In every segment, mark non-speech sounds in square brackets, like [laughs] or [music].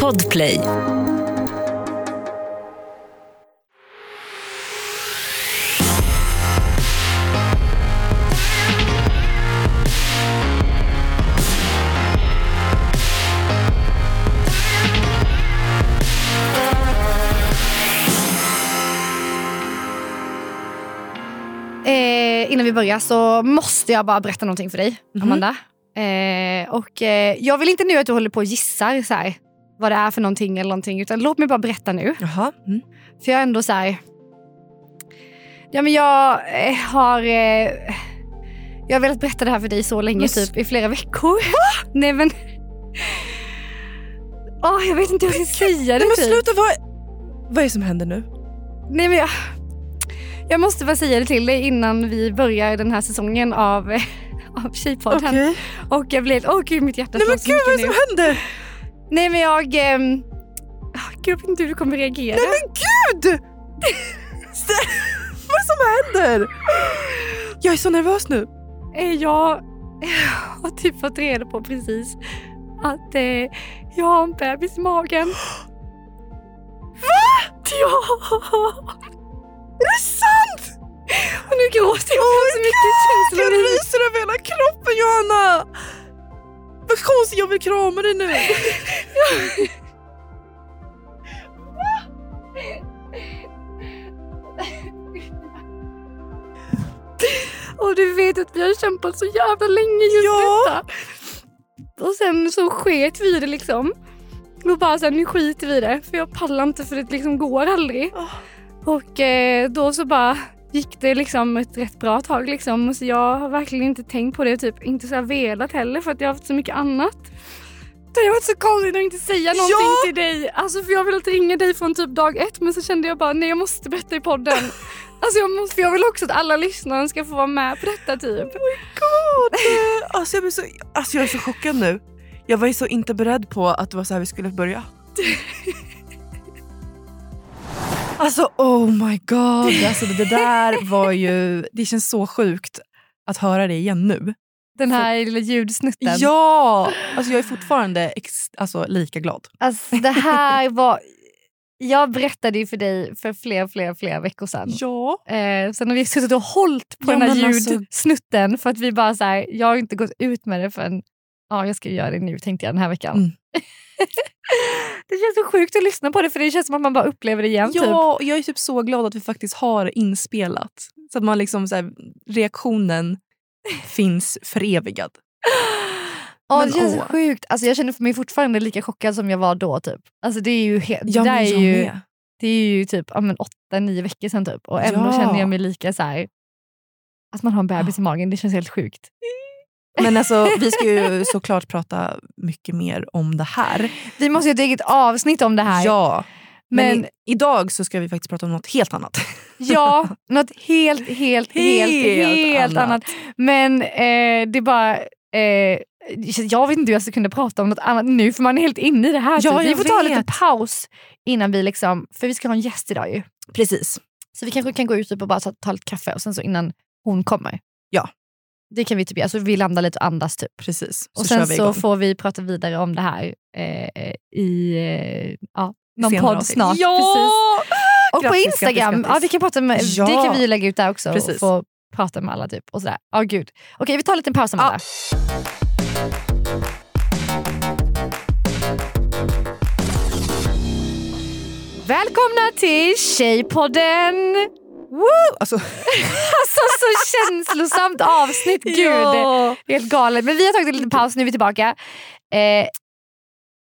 Podplay. Eh, innan vi börjar så måste jag bara berätta någonting för dig, Mhm. Amanda. Eh, och eh, Jag vill inte nu att du håller på och gissar så här, vad det är för någonting eller någonting. Utan låt mig bara berätta nu. Jaha. Mm. För jag är ändå så här... Ja, men jag eh, har... Eh, jag har velat berätta det här för dig så länge, Men s- typ i flera veckor. Nej men... Åh, jag vet inte hur jag ska säga det. Nej men typ. sluta, vad, vad är det som händer nu? Nej, men jag, jag måste bara säga det till dig innan vi börjar den här säsongen av, [laughs] av Tjejpodden. Okej. Och jag blev åh gud mitt hjärta Nej men slår så gud vad är mycket det som nu. händer? Nej men jag... åh, gud, jag vet inte hur du kommer reagera. Nej men gud! vad är det som händer? Jag är så nervös nu. Eh, Jag har typ fått reda på precis att eh, jag har en bebis i magen. [gasps] Va? Ja! Är det sant? Och nu gråter jag Oh för så mycket känslor. Jag ryser över hela kroppen Johanna! Vad konstigt, jag vill krama dig nu. Och du vet att vi har kämpat så jävla länge just Ja. detta. Och sen så sket vi det liksom. Och bara här, nu skiter vi i det för jag pallar inte för det liksom går aldrig. Åh. Och eh, då så bara gick det liksom ett rätt bra tag liksom. Så jag har verkligen inte tänkt på det typ inte så velat heller för att jag har haft så mycket annat. Det har varit så konstigt att inte säga någonting Ja. till dig. Alltså för jag har velat ringa dig från typ dag ett men så kände jag bara nej jag måste berätta i podden. [laughs] Alltså jag, måste, för jag vill också att alla lyssnare ska få vara med på detta typ. God. [laughs] Alltså, jag, så, alltså jag är så chockad nu. Jag var ju så inte beredd på att det var så här vi skulle börja. [laughs] Alltså oh my god, alltså det där var ju, det känns så sjukt att höra det igen nu. Den här lilla ljudsnutten. Ja! Alltså jag är fortfarande ex, alltså, lika glad. Alltså det här var... Jag berättade ju för dig för flera, flera, flera veckor sedan. Ja. Eh, sen har vi suttit och hållit på Ja, den här alltså- ljudsnutten för att vi bara så här, jag har inte gått ut med det förrän ja, jag ska göra det nu tänkte jag den här veckan. Mm. [laughs] det känns så sjukt att lyssna på det för det känns som att man bara upplever det igen. Typ. Ja, jag är typ så glad att vi faktiskt har inspelat. Så att man liksom så här, reaktionen [laughs] finns förevigad. Ja, det känns åh. sjukt. Alltså, jag känner mig fortfarande lika chockad som jag var då. Typ. Alltså, det är ju, he- det Ja, är ju, det är ju typ ja, men åtta, nio veckor sedan typ. Och ändå Ja. känner jag mig lika så här. Att man har en bebis i magen, det känns helt sjukt. Men alltså, vi ska ju såklart prata mycket mer om det här. Vi måste göra ett eget avsnitt om det här. Ja, men, Men- i, idag så ska vi faktiskt prata om något helt annat. [laughs] Ja, något helt, helt, helt, helt, Helt annat. annat. Men eh, det är bara... Eh, jag vet inte hur jag ska kunna prata om något annat nu för man är helt inne i det här. Ja, typ. Vi jag får ta lite vet. paus innan vi liksom... För vi ska ha en gäst idag ju. Precis. Så vi kanske kan gå ut typ och bara ta, ta lite kaffe och sen så innan hon kommer. Ja. Det kan vi typ göra. Så vi landar lite och andas typ. Precis. Så och sen vi så får vi prata vidare om det här eh, i eh, ja, någon Senare podd avsnitt. snart. Ja! Precis. Och på Grattis, Instagram, grattis, Ja, vi kan prata med, Ja. det kan vi lägga ut där också Precis. och få prata med alla. typ och sådär. Ja, gud. Okej, vi tar en liten paus Amanda. Välkomna till Tjejpodden! Woo! Alltså, [laughs] Alltså så känslosamt avsnitt, gud. Ja. Helt galet. Men vi har tagit en liten paus, nu är vi tillbaka. Eh,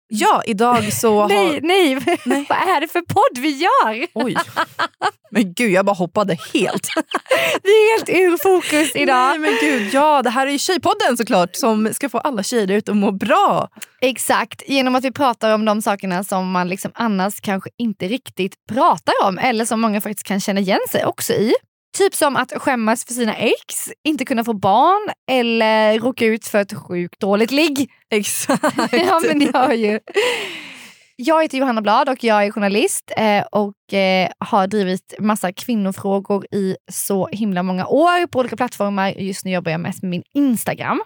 ja, idag så [laughs] har... nej, nej, Nej. vad är det för podd vi gör? Oj. [laughs] Men gud, jag bara hoppade helt. [laughs] Vi är helt ur fokus idag. Nej men gud, ja det här är ju Tjejpodden såklart som ska få alla tjejer ute att må bra. Exakt, genom att vi pratar om de sakerna som man liksom annars kanske inte riktigt pratar om eller som många faktiskt kan känna igen sig också i. Typ som att skämmas för sina ex, inte kunna få barn eller råka ut för ett sjukt dåligt ligg. [laughs] Exakt. ja, men det har ju. Jag heter Johanna Blad och jag är journalist eh, och eh, har drivit massa kvinnofrågor i så himla många år på olika plattformar. Just nu jobbar jag mest med min Instagram.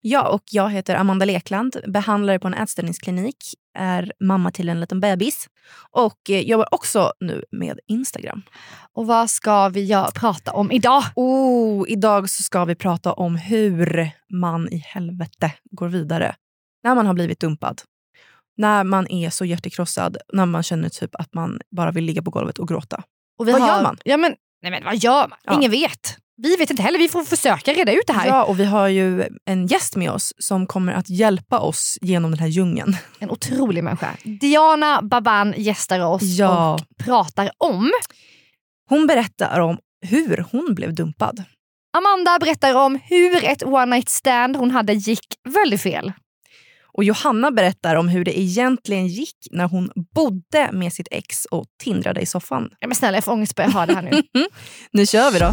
Ja, och jag heter Amanda Lekland, behandlare på en ätstörningsklinik, är mamma till en liten bebis och jobbar också nu med Instagram. Och vad ska vi göra, prata om idag? Oh, idag så ska vi prata om hur man i helvete går vidare när man har blivit dumpad. När man är så hjärtekrossad, när man känner typ att man bara vill ligga på golvet och gråta. Och Vad har, gör man? Ja, men, nej, men vad gör man? Ja. Ingen vet. Vi vet inte heller, vi får försöka reda ut det här. Ja, och vi har ju en gäst med oss som kommer att hjälpa oss genom den här djungeln. En otrolig människa. Diana Baban gästar oss Ja. och pratar om Hon berättar om hur hon blev dumpad. Amanda berättar om hur ett one night stand hon hade gick väldigt fel. Och Johanna berättar om hur det egentligen gick när hon bodde med sitt ex och tindrade i soffan. Ja, men snälla jag får ångest bara jag hör det här nu. [laughs] Nu kör vi då!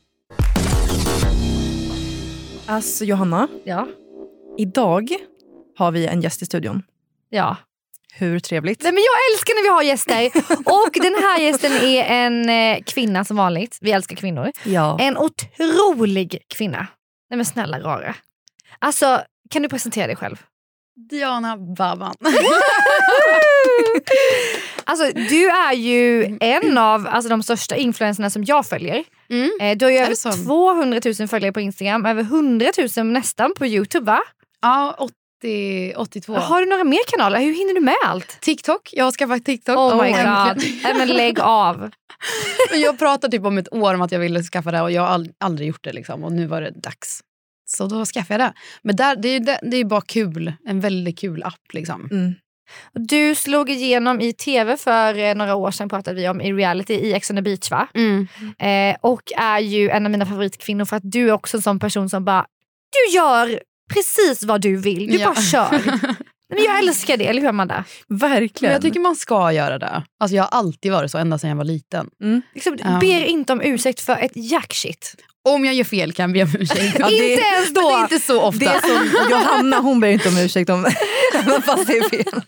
Alltså Johanna, Ja. idag har vi en gäst i studion. ja. Hur trevligt? Nej, men jag älskar när vi har gäster. [laughs] Och den här gästen är en eh, kvinna som vanligt. Vi älskar kvinnor. Ja. En otrolig kvinna. Nej men snälla rara. Alltså, kan du presentera dig själv? Diana Baban. [laughs] Alltså, du är ju en av alltså, de största influencerna som jag följer. Mm. Eh, du har ju över det så? 200 000 följare på Instagram, över 100 000 nästan på Youtube va? Ja, 80, 82. Har du några mer kanaler? Hur hinner du med allt? TikTok. Jag har skaffat TikTok. Oh my Äntligen. god. Nej, men lägg av. [laughs] jag pratade typ om ett år om att jag ville skaffa det och jag har ald- aldrig gjort det. Liksom. Och nu var det dags. Så då skaffade jag det. Men där, det, är, ju det, är bara kul. En väldigt kul app. Liksom. Mm. Du slog igenom i tv för eh, några år sedan pratade vi om i reality i Ex on the beach va? Mm. Eh, och är ju en av mina favoritkvinnor för att du är också en sån person som bara, du gör precis vad du vill, du Ja. bara kör. [laughs] Men jag älskar det, eller hur Amanda? Verkligen. Men jag tycker man ska göra det. Alltså, jag har alltid varit så, ända sedan jag var liten. Liksom, Ja. Ber inte om ursäkt för ett jackshit. Om jag gör fel kan jag be om ursäkt. Ja, det- inte ens då! Men det är inte så ofta. Det är som Johanna, hon ber inte om ursäkt [laughs] om fast det är fel.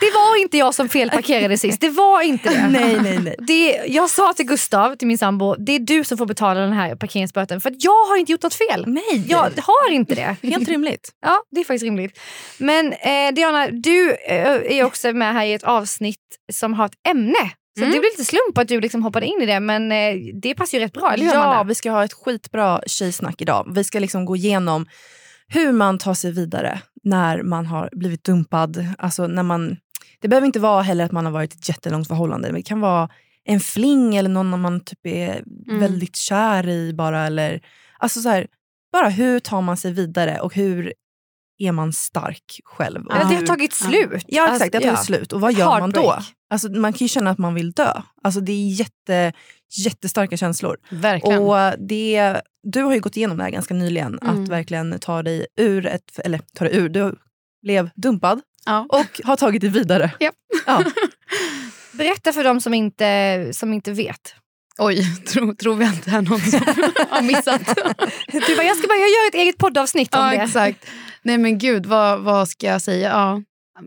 Det var inte jag som felparkerade sist, det var inte det. Nej, nej, nej. Det, jag sa till Gustav, till min sambo, det är du som får betala den här parkeringsböten för att jag har inte gjort något fel. Nej, Jag har inte det. helt rimligt. Ja, det är faktiskt rimligt. Men eh, Diana, du eh, är också med här i ett avsnitt som har ett ämne. Så Mm. det blir lite slump att du liksom hoppade in i det men eh, det passar ju rätt bra, eller hur Ja, Amanda? vi ska ha ett skitbra tjejsnack idag. Vi ska liksom gå igenom hur man tar sig vidare när man har blivit dumpad. Alltså när man, det behöver inte vara heller att man har varit i ett jättelångt förhållande. Det kan vara en fling eller någon man typ är Mm. väldigt kär i bara. Eller, alltså så här, bara hur tar man sig vidare och hur är man stark själv? Eller det har tagit slut. Ja exakt, det har Alltså, tagit slut. Och vad gör man då? Heartbreak. Alltså, man kan ju känna att man vill dö. Alltså, det är jätte, jättestarka känslor. Verkligen. Och det, du har ju gått igenom det här ganska nyligen. Mm. Att verkligen ta dig ur, ett, eller ta dig ur, du blev dumpad ja. och har tagit dig vidare. Ja. [laughs] Berätta för dem som inte, som inte vet. Oj, [laughs] tror, tror vi att det är någon som [laughs] har missat? [laughs] Du bara, jag ska bara jag gör ett eget poddavsnitt om ja, det. exakt. Nej men gud, vad, vad ska jag säga? Ja,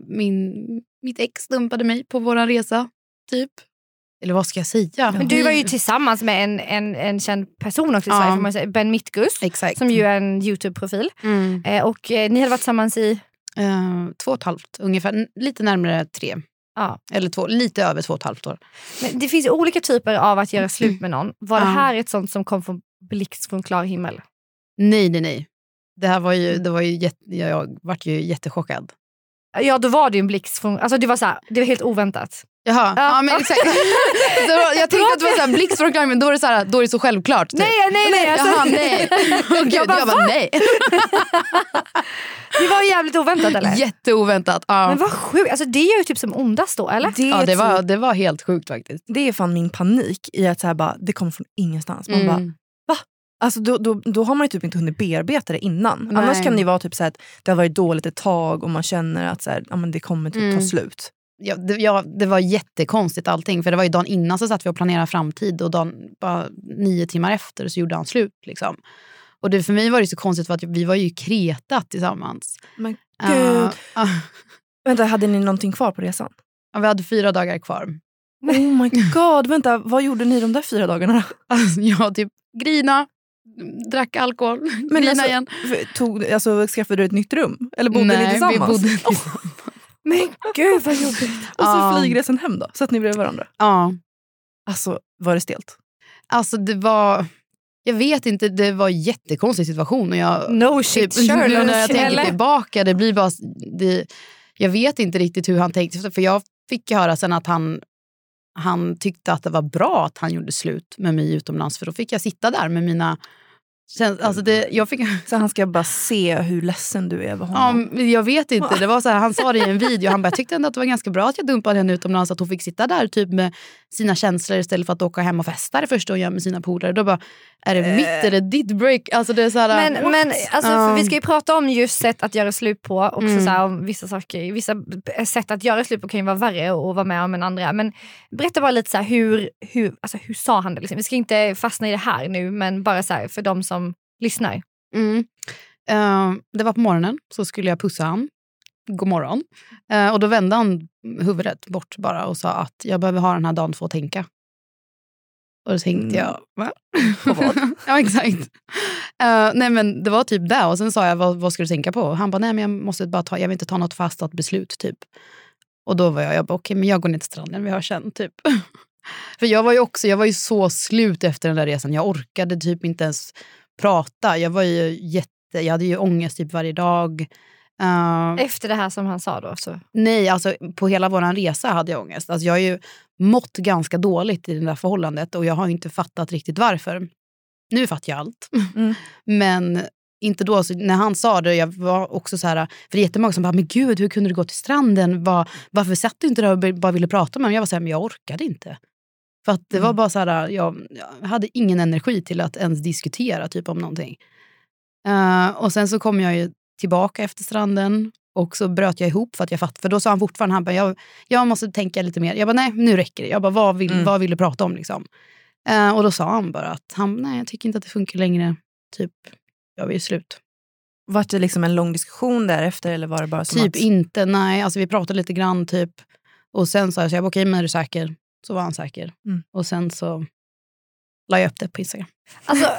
min, mitt ex dumpade mig på vår resa, typ. Eller vad ska jag säga? Men du var ju tillsammans med en, en, en känd person också i. Sverige, man säga. Ben Mittgus. Exakt. Som ju är en Youtube-profil. Mm. Eh, och eh, ni hade varit tillsammans i... Eh, två och ett halvt ungefär, lite närmare tre. Ja. Eller två, lite över två och ett halvt år. Men det finns olika typer av att göra slut med någon. Var det här ett sånt som kom från blixt från klar himmel? Nej, nej, nej. Det här var ju, det var ju jätte, jag vart ju jättechockad. Ja, då var det ju en blixt från... Alltså det var så här, det var helt oväntat. Jaha, Ja. ja, men exakt. [laughs] Så jag tänkte att det var så här, blixt från klar himmel, då är det så, här, då är det så självklart. Typ. Nej, nej, nej. Alltså, Jaha, nej. [laughs] Gud, jag bara, nej. Det var jävligt oväntat eller? Jätteoväntat. Ja. Men vad sjukt, alltså, det gör ju typ som ondast då eller? Det, ja, det, var, det var helt sjukt faktiskt. det är fan min panik i att så här bara, det kommer från ingenstans. Man bara, Mm. Alltså då, då, då har man typ inte hunnit bearbeta det innan. Nej. Annars kan det vara typ så att det har varit dåligt ett tag och man känner att så här, ja, men det kommer typ Mm. ta slut. Ja, det, ja, det var jättekonstigt allting. För det var ju dagen innan så satt vi och planerade framtid och dagen, bara nio timmar efter så gjorde han slut. Liksom. Och det, för mig var det så konstigt för att vi var ju Kreta tillsammans. Men Uh, gud. uh, [laughs] Vänta, hade ni någonting kvar på resan? ja, vi hade fyra dagar kvar. Oh my god, vänta, vad gjorde ni de där fyra dagarna? Alltså, [laughs] jag typ grina, drack alkohol, Men alltså, igen. Tog, alltså, skaffade du ett nytt rum? Eller bodde Nej, ni tillsammans? vi bodde tillsammans. Men gud vad jobbigt. [laughs] Och så Ja. flygresan hem då? Satt ni bredvid varandra? Ja, Alltså, var det stelt? alltså det var... Jag vet inte, det var en jättekonstig situation. Och jag, No shit typ, nu Sherlock. när jag tänker tillbaka, det blir bara... Det, jag vet inte riktigt hur han tänkte. För jag fick höra sen att han, han tyckte att det var bra att han gjorde slut med mig utomlands. För då fick jag sitta där med mina... Alltså det, jag, fick, Så han ska bara se hur ledsen du är över ja, honom? men jag vet inte. Det var så här, han sa det i en [laughs] video. Han bara, jag tyckte ändå att det var ganska bra att jag dumpade henne utomlands. Att hon fick sitta där typ med sina känslor istället för att åka hem och festa det första hon gör med sina polare. Då bara, är det mitt, är det ditt break? Alltså det är så här, Men, men alltså, för vi ska ju prata om just sätt att göra slut på. Också Mm. så här, om vissa, saker, vissa sätt att göra slut på kan ju vara värre att vara med om än andra. Men berätta bara lite så här, hur, hur, alltså, hur sa han det? Liksom? Vi ska inte fastna i det här nu men bara så här, för de som lyssnar. Mm. Eh, det var på morgonen, så skulle jag pussa han. God morgon. Eh, och då vände han huvudet bort bara och sa att jag behöver ha den här dagen för att tänka. Och då tänkte jag, va? På vad? [laughs] ja, exakt. Eh, nej, men det var typ det. Och sen sa jag, vad, vad ska du tänka på? Och han bara, nej men jag måste bara ta, jag vill inte ta något fastat beslut typ. Och då var jag, jag bara, okej men jag går ner till stranden, vi hörs sen typ. [laughs] För jag var ju också, jag var ju så slut efter den där resan. Jag orkade typ inte ens prata. Jag var ju jätte, jag hade ju ångest typ varje dag. Eh, Efter det här som han sa då. Så. nej, alltså på hela vår resa hade jag ångest. Alltså, jag har ju mått ganska dåligt i det där förhållandet och jag har inte fattat riktigt varför. Nu fattar jag allt. Mm. Men inte då. Så när han sa det, jag var också så här, för det är jättemånga som bara, men gud hur kunde du gå till stranden? Var, varför satt du inte där och bara ville prata med mig? Jag var så här, men jag orkade inte. För att det var bara så här, jag, jag hade ingen energi till att ens diskutera typ om någonting. Eh, och sen så kom jag ju tillbaka efter stranden och så bröt jag ihop för att jag fattade. För då sa han fortfarande, han bara, jag, jag måste tänka lite mer. Jag bara, nej nu räcker det. Jag bara, vad vill, Mm. vad vill du prata om liksom? Eh, och då sa han bara att han, nej jag tycker inte att det funkar längre. Typ, jag vill slut. Var det liksom en lång diskussion därefter eller var det bara Typ att... inte, nej. Alltså vi pratade lite grann typ. Och sen sa jag, så jag okej men är du säker? Så var han säker. Mm. Och sen så la jag upp det på Instagram. Alltså, [laughs]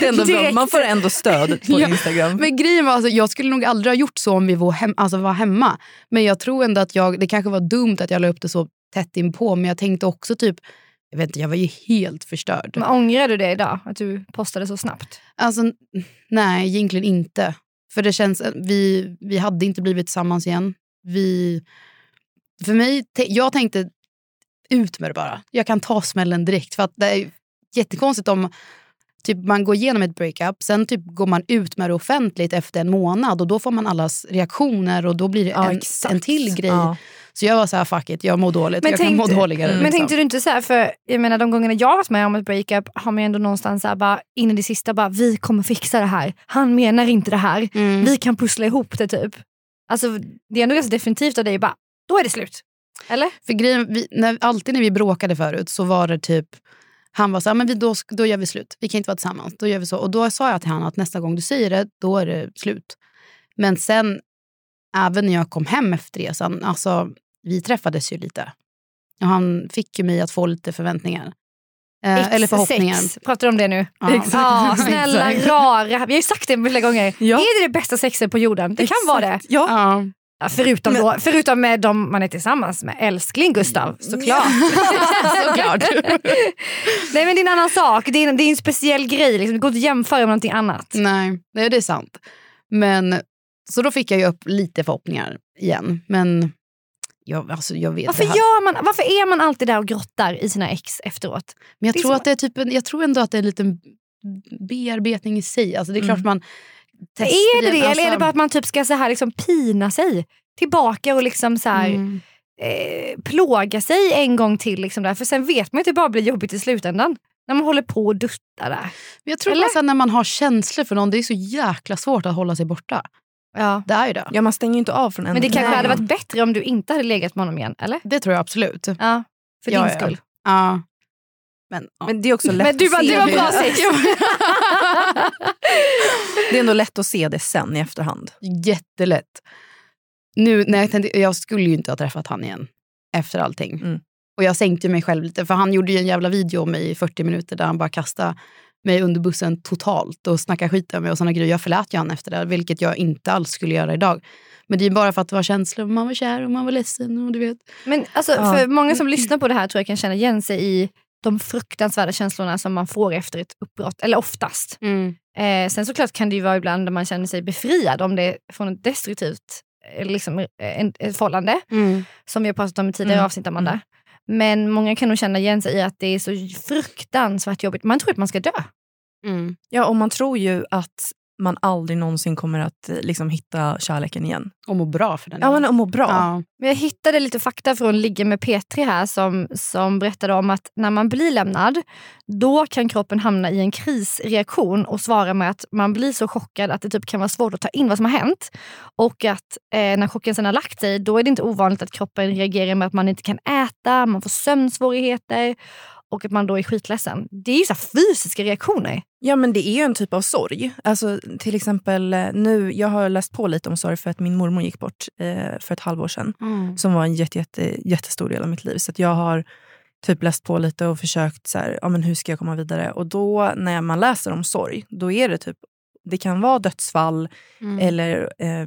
Det är ändå bra. Man får ändå stöd på [laughs] Ja, Instagram. Men grejen var, alltså, jag skulle nog aldrig ha gjort så om vi var, hem, alltså, var hemma. Men jag tror ändå att jag, det kanske var dumt att jag la upp det så tätt inpå. Men jag tänkte också typ, jag vet inte, jag var ju helt förstörd. men ångrar du det idag? Att du postade så snabbt? Alltså, nej, egentligen inte. För det känns, vi, vi hade inte blivit tillsammans igen. Vi, för mig, te- jag tänkte ut med det bara. Jag kan ta smällen direkt. För att det är jättekonstigt om typ, man går igenom ett breakup, sen typ går man ut med det offentligt efter en månad och då får man allas reaktioner och då blir det Ja, en, en till grej. Ja. Så jag var så här, fuck it, jag mår dåligt. Men jag kan må tänkte- dåligare. Men liksom. tänkte du inte så här, för jag menar de gångerna jag har varit med om ett breakup har man ändå någonstans så här, bara, in i det sista bara vi kommer fixa det här. Han menar inte det här. Mm. Vi kan pussla ihop det typ. Alltså det är ändå ganska definitivt av dig bara, då är det slut. Eller? För grejen, vi, när, alltid när vi bråkade förut så var det typ, han var så här, men vi, då, då gör vi slut. Vi kan inte vara tillsammans. Då gör vi så. Och då sa jag till honom att nästa gång du säger det, då är det slut. Men sen, även när jag kom hem efter resan, alltså vi träffades ju lite. Och han fick ju mig att få lite förväntningar. Eh, eller förhoppningar. Sex, pratar du om det nu? Ja. Exakt. Ja, snälla [laughs] Exakt. rara. Vi har ju sagt det flera gånger. Ja. Är det det bästa sexet på jorden? Det kan vara det. Ja. Ja. Ja, förutom, då, förutom med de man är tillsammans med. Älskling Gustav, såklart. [laughs] Såklart. Nej men det är en annan sak. Det är en, det är en speciell grej. Liksom. Det går inte att jämföra med någonting annat. Nej, nej, det är sant. Men, så då fick jag ju upp lite förhoppningar igen. Men jag, alltså, jag vet Varför, gör man, varför är man alltid där och grottar i sina ex efteråt? Men jag tror, att det är typ en, jag tror ändå att det är en liten bearbetning i sig. Alltså det är klart Mm. man testar Är det det? igen. Eller är det Alltså, bara att man typ ska så här liksom pina sig tillbaka och liksom så här, mm. eh, plåga sig en gång till? Liksom där. För sen vet man ju att det bara blir jobbigt i slutändan. När man håller på och duttar där. Men Jag tror Eller? här, när man har känslor för någon, det är så jäkla svårt att hålla sig borta. Ja. Det är ju det. Ja, man stänger ju inte av från en Men det kanske hade varit bättre om du inte hade legat med honom igen, eller? Det tror jag absolut. Ja, för Ja, din ja. skull. Ja. Men, ja. Men det är också lätt Men du att bara, se du har det. bra sex. [laughs] Det är ändå lätt att se det sen i efterhand. Jättelätt. Nu, när jag, tänkte, jag skulle ju inte ha träffat han igen efter allting. Mm. Och jag sänkte mig själv lite, för han gjorde ju en jävla video om mig i 40 minuter där han bara kastade mig under bussen totalt och snackade skit om mig och såna grejer. Jag förlät ju han efter det, vilket jag inte alls skulle göra idag. Men det är bara för att det var känslor, man var kär och man var ledsen och du vet. Men alltså, Ja. för många som lyssnar på det här tror jag kan känna igen sig i de fruktansvärda känslorna som man får efter ett uppbrott. Eller oftast. Eh, sen såklart kan det ju vara ibland där man känner sig befriad om det är från ett destruktivt eh, liksom, eh, en, ett förhållande. Som vi har pratat om i tidigare Mm. avsnitt Amanda. Men många kan nog känna igen sig i att det är så fruktansvärt jobbigt. Man tror att man ska dö. Ja, och man tror ju att man aldrig någonsin kommer att eh, liksom, hitta kärleken igen. Och må bra för den Ja, men att må bra. Ja. Men jag hittade lite fakta från Ligga med P3 här som, som berättade om att när man blir lämnad då kan kroppen hamna i en krisreaktion och svara med att man blir så chockad att det typ kan vara svårt att ta in vad som har hänt. Och att eh, när chocken sen har lagt sig då är det inte ovanligt att kroppen reagerar med att man inte kan äta, man får sömnsvårigheter och att man då är skitledsen. Det är ju så fysiska reaktioner. Ja, men det är ju en typ av sorg. Alltså, till exempel eh, nu, jag har läst på lite om sorg för att min mormor gick bort eh, för ett halvår sedan. Som var en jätte, jätte, jättestor del av mitt liv. Så jag har typ läst på lite och försökt så här, ja, men hur ska jag komma vidare. Och då när man läser om sorg, då är det typ det kan vara dödsfall eller eh,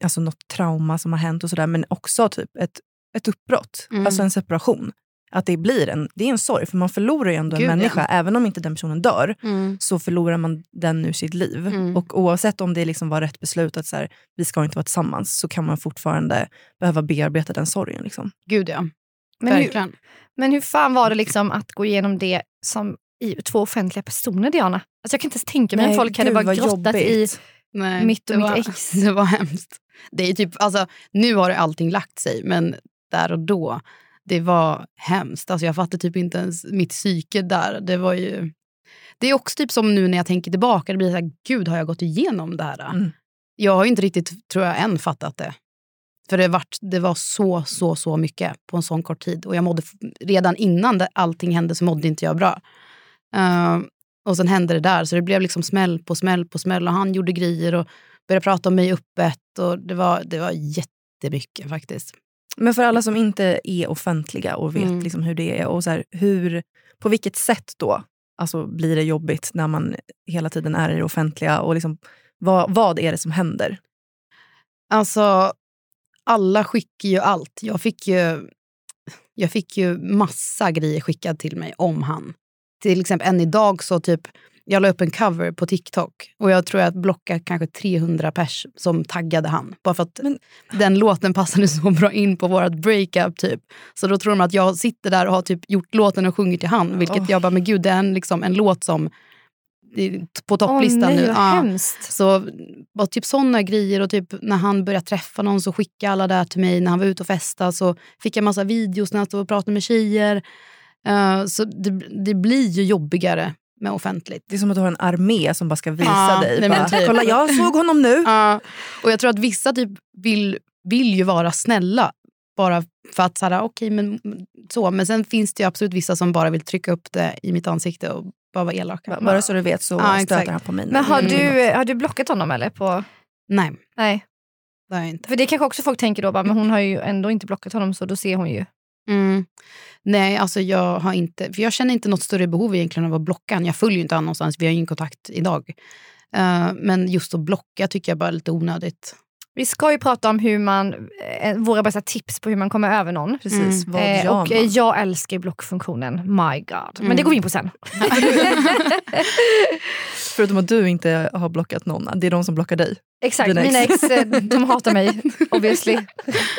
alltså något trauma som har hänt och sådär. Men också typ ett, ett uppbrott, Mm. alltså en separation. Att det blir en, det är en sorg, för man förlorar ju ändå Gud, en ja. människa. Även om inte den personen dör så förlorar man den ur sitt liv. Mm. Och oavsett om det liksom var rätt beslut att så här, vi ska inte vara tillsammans så kan man fortfarande behöva bearbeta den sorgen. Liksom. Gud ja. Men hur, Verkligen. men hur fan var det liksom att gå igenom det som i två offentliga personer Diana? Alltså jag kan inte ens tänka mig att folk hade bara grottat i jobbigt. Nej, mitt och mitt var, ex. [laughs] Det var hemskt. Det är typ, alltså, nu har det allting lagt sig, men där och då, det var hemskt. Alltså, jag fattade typ inte ens mitt psyke där. Det var ju... Det är också typ som nu när jag tänker tillbaka, det blir så här, gud har jag gått igenom det här? Mm. Jag har ju inte riktigt, tror jag, än fattat det. För det, vart, det var så, så, så mycket på en sån kort tid. Och jag mådde, redan innan det, allting hände så mådde inte jag bra. Eh, och sen hände det där, så det blev liksom smäll på smäll på smäll. Och han gjorde grejer och började prata om mig öppet. Och det, var, det var jättemycket faktiskt. Men för alla som inte är offentliga och vet Mm. liksom hur det är, och så här, hur, på vilket sätt då alltså, blir det jobbigt när man hela tiden är i det offentliga? Och liksom, vad, vad är det som händer? Alltså, alla skickar ju allt. Jag fick ju, jag fick ju massa grejer skickad till mig om han. Till exempel än idag så typ, jag la upp en cover på TikTok och jag tror jag blockade kanske 300 pers som taggade han. Bara för att den låten passade så bra in på vårt breakup typ. Så då tror de att jag sitter där och har typ gjort låten och sjungit till han. Vilket Åh. jag bara, men gud det är en, liksom, en låt som på topplistan Åh nej nu. Ja. hemskt. Så bara typ såna grejer och typ när han började träffa någon så skickade alla där till mig. När han var ute och festade så fick jag massa videos när han stod och pratade med tjejer. Eh, så det, det blir ju jobbigare med offentligt. Det är som att du har en armé som bara ska visa Ja, dig. nej, men bara, typ. Kolla, jag såg honom nu. Ja, och jag tror att vissa typ vill, vill ju vara snälla. Bara för att så här, okej, men så. Men sen finns det ju absolut vissa som bara vill trycka upp det i mitt ansikte och bara vara elaka. Bara så du vet så Ja, exakt. stöter han på mig. Men har Mm. du, har du blockat honom eller? På, Nej, nej. det har jag inte. För det kanske också folk tänker då, bara, men hon har ju ändå inte blockat honom så då ser hon ju. Mm. Nej, alltså jag har inte, för jag känner inte något större behov egentligen av att blocka honom. Jag följer ju inte honom någonstans, vi har ju ingen kontakt idag. Uh, men just att blocka tycker jag bara är lite onödigt. Vi ska ju prata om hur man, eh, våra bästa tips på hur man kommer över någon. Precis, vad Eh, gör och eh, man? jag älskar ju blockfunktionen, my god. Men Mm. det går vi in på sen. [laughs] Förutom att du inte har blockat någon. Det är de som blockar dig. Exakt, Dina ex. mina ex eh, de hatar mig obviously.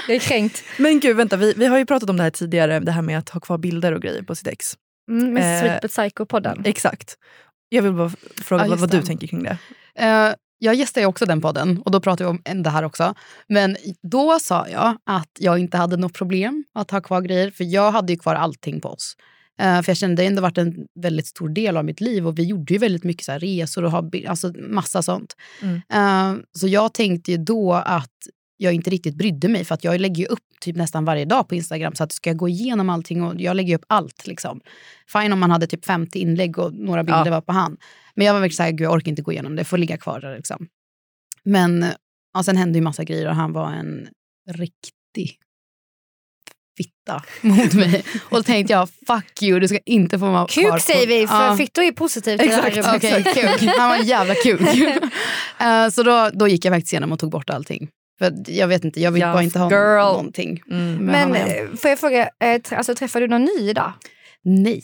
Jag är kränkt. Men gud, vänta. Vi, vi har ju pratat om det här tidigare. Det här med att ha kvar bilder och grejer på sitt ex. Mm, med Eh, Sweet But Psycho-podden. Exakt. Jag vill bara fråga Ja, vad, vad du tänker kring det. Eh, jag gästar ju också den podden och då pratar vi om det här också. Men då sa jag att jag inte hade något problem att ha kvar grejer. För jag hade ju kvar allting på oss. Eh, för jag kände det har ändå varit en väldigt stor del av mitt liv och vi gjorde ju väldigt mycket så resor och hobby, alltså massa sånt. Mm. Eh, så jag tänkte ju då att jag inte riktigt brydde mig för att jag lägger ju upp typ nästan varje dag på Instagram så att ska jag gå igenom allting och jag lägger upp allt. Liksom. Fine om man hade typ 50 inlägg och några bilder Ja. var på han. Men jag var verkligen såhär, gud jag orkar inte gå igenom det, får ligga kvar där. Liksom. Men ja, sen hände ju massa grejer och han var en riktig fitta [laughs] mot mig. Och då tänkte jag, fuck you, du ska inte få vara kvar. Kuk säger vi, för Ja. fittor är positivt Exakt. Okej, kuk. Han var en jävla kuk. [laughs] Eh, så då, då gick jag faktiskt igenom och tog bort allting. För jag vet inte, jag vill Yes, bara inte ha girl. någonting. Mm. Men eh, får jag fråga, eh, alltså, träffar du någon ny idag? Nej.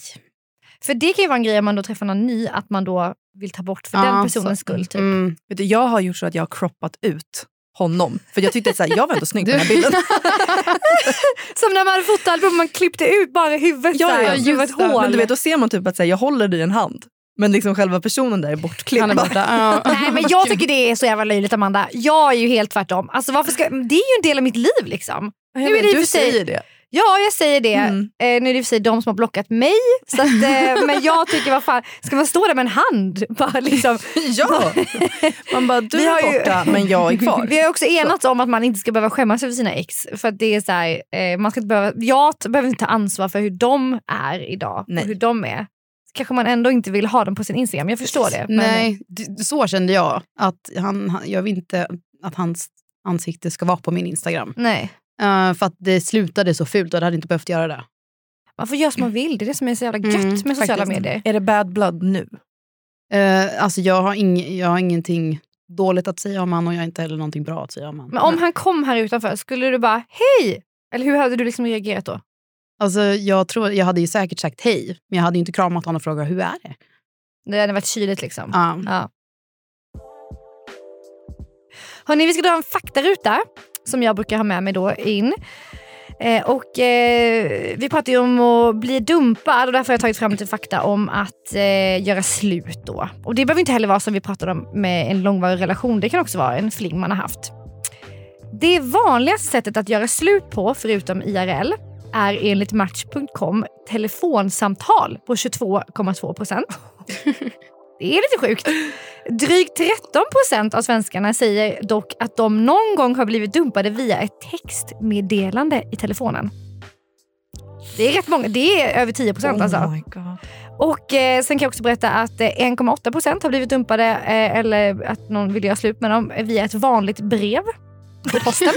För det kan ju vara en grej om man då träffar någon ny, att man då vill ta bort för Ja, den personens så- skull. Typ. Mm. Vet du, jag har gjort så att jag har croppat ut honom. För jag tyckte att så här, jag var ändå snygg på den här bilden. [laughs] Som när man hade fotoalbum, man klippte ut bara huvudet Ja, så här, ja, och just det var ett hål. Men du vet, då ser man typ att så här, jag håller i en hand. Men liksom själva personen där är bortklippt. Han är borta. [laughs] Nej men jag tycker det är så jävla löjligt Amanda. Jag är ju helt tvärtom. Alltså, varför ska, det är ju en del av mitt liv liksom. Nu är det du sig- säger det. Ja jag säger det. Mm. Eh, nu är det i och för sig de som har blockat mig. Så att, eh, [laughs] men jag tycker vad fan, ska man stå där med en hand? [laughs] Bara liksom. Ja! Man bara, du är ju- borta men jag är kvar. Vi har också enats om att man inte ska behöva skämmas över sina ex. För att det är så här, eh, man ska inte behöva, jag behöver inte ta ansvar för hur de är idag. Nej. Och hur de är. Kanske man ändå inte vill ha dem på sin Instagram. Jag förstår det. men- Nej, så kände jag. Att han, jag vill inte att hans ansikte ska vara på min Instagram. Nej. Eh, för att det slutade så fult och det hade inte behövt göra det. Man får göra som man vill. Det är det som är så jävla gött Mm, med sociala faktiskt. medier. Är det bad blood nu? Uh, alltså jag har, ing, jag har ingenting dåligt att säga om han och jag har inte heller någonting bra att säga om han. Men om han kom här utanför, skulle du bara hej? Eller hur hade du liksom reagerat då? Alltså, jag, tror, jag hade ju säkert sagt hej, men jag hade ju inte kramat honom och frågat hur är det? Det hade varit kyligt liksom. Ja. Ja. Hörrni, vi ska dra en faktaruta som jag brukar ha med mig då in. Eh, och eh, Vi pratar ju om att bli dumpad och därför har jag tagit fram lite fakta om att eh, göra slut. då. Och Det behöver inte heller vara som vi pratade om med en långvarig relation. Det kan också vara en fling man har haft. Det vanligaste sättet att göra slut på, förutom IRL, är enligt Match.com telefonsamtal på 22,2 procent. [laughs] Det är lite sjukt. Drygt 13 procent av svenskarna säger dock att de någon gång har blivit dumpade via ett textmeddelande i telefonen. Det är rätt många. Det är över 10 procent. alltså. Oh God. Och eh, Sen kan jag också berätta att eh, 1,8 procent har blivit dumpade eh, eller att någon vill göra slut med dem via ett vanligt brev på posten. [laughs]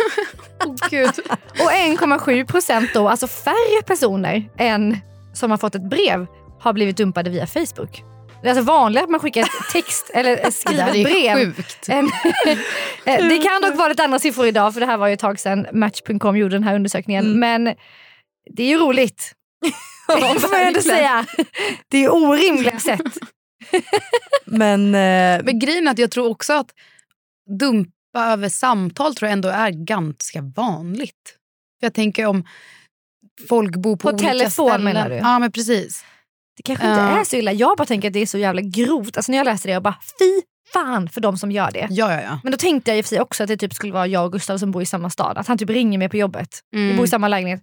Och 1,7 procent då, alltså färre personer än som har fått ett brev har blivit dumpade via Facebook. Det är alltså vanligare att man skickar ett text eller skriver ett [laughs] brev. [laughs] Eh, det kan dock vara lite andra siffror idag för det här var ju ett tag sedan Match.com gjorde den här undersökningen. Mm. Men det är ju roligt. Ja, Det får man ändå säga. Det är orimliga sätt. Men, eh, Men grejen är att jag tror också att dumpa över samtal tror jag ändå är ganska vanligt. Jag tänker om folk bor på, På olika telefon ställen. menar du? Ja men precis. Det kanske inte Ja. är så illa. Jag bara tänker att det är så jävla grovt. Alltså när jag läste det jag bara fy fan för de som gör det. Ja, ja, ja. Men då tänkte jag i och för sig också att det typ skulle vara jag och Gustav som bor i samma stad. Att han typ ringer mig på jobbet. Vi Mm. bor i samma lägenhet.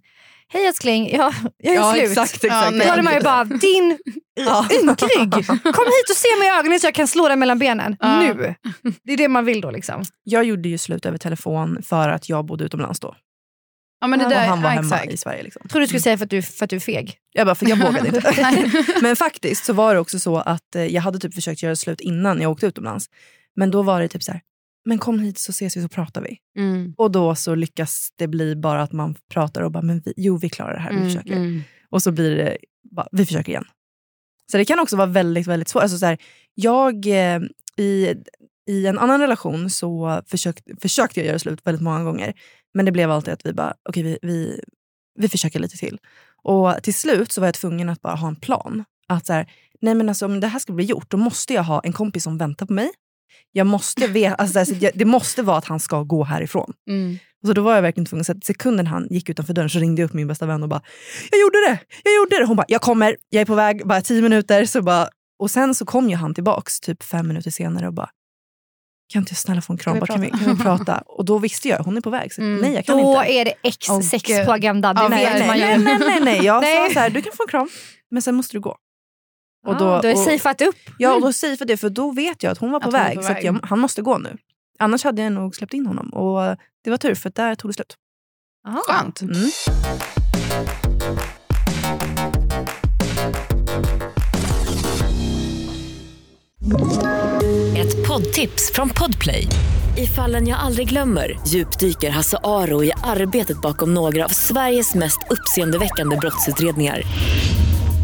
Hej älskling, jag, jag är ja, slut. exakt, exakt. Ja, Då hade man ju bara, din Ja. ynkrygg, kom hit och se mig i ögonen så jag kan slå dig mellan benen. Ja. Nu. Det är det man vill då liksom. Jag gjorde ju slut över telefon för att jag bodde utomlands då. Ja, men det där, och han var hemma exakt. i Sverige. Liksom. Trodde du skulle säga för att du, för att du är feg. Jag bara, för jag vågade inte. [laughs] [laughs] Men faktiskt så var det också så att eh, jag hade typ försökt göra slut innan jag åkte utomlands. Men då var det typ så här, men kom hit så ses vi så pratar vi. Mm. Och då så lyckas det bli bara att man pratar och bara, men vi, jo vi klarar det här, vi Mm, försöker. mm. Och så blir det, bara, vi försöker igen. Så det kan också vara väldigt, väldigt svårt. Alltså så här, jag, eh, i, I en annan relation så försökt, försökte jag göra slut väldigt många gånger. Men det blev alltid att vi bara, okej vi, vi, vi försöker lite till. Och till slut så var jag tvungen att bara ha en plan. Att så här, nej men alltså, om det här ska bli gjort, då måste jag ha en kompis som väntar på mig. Jag måste veta, alltså, så här, så jag, det måste vara att han ska gå härifrån. Mm. Och så då var jag verkligen tvungen, så att sekunden han gick utanför dörren så ringde jag upp min bästa vän och bara “Jag gjorde det! Jag gjorde det!” Hon bara “Jag kommer, jag är på väg, bara tio minuter”. Så bara Och sen så kom ju han tillbaks typ fem minuter senare och bara kan inte jag snälla få en kram? Kan vi Bara, Kan vi, prata?" kan vi prata? Och då visste jag, hon är på väg. Så Mm. nej jag kan Då inte. är det X6 Och, eh, på agendan. Det ja, nej, nej, nej, nej. Jag Nej. sa så här, du kan få en kram, men sen måste du gå. Och Ah, då, du har safeat upp. ja, och då säger för det, för då vet jag att hon var på Att hon väg. på så att väg. jag, han måste gå nu. Annars hade jag nog släppt in honom. Och det var tur, för där tog det slut. Skönt. Mm. Ett poddtips från Podplay. I fallen jag aldrig glömmer djupdyker Hasse Aro i arbetet bakom några av Sveriges mest uppseendeväckande brottsutredningar.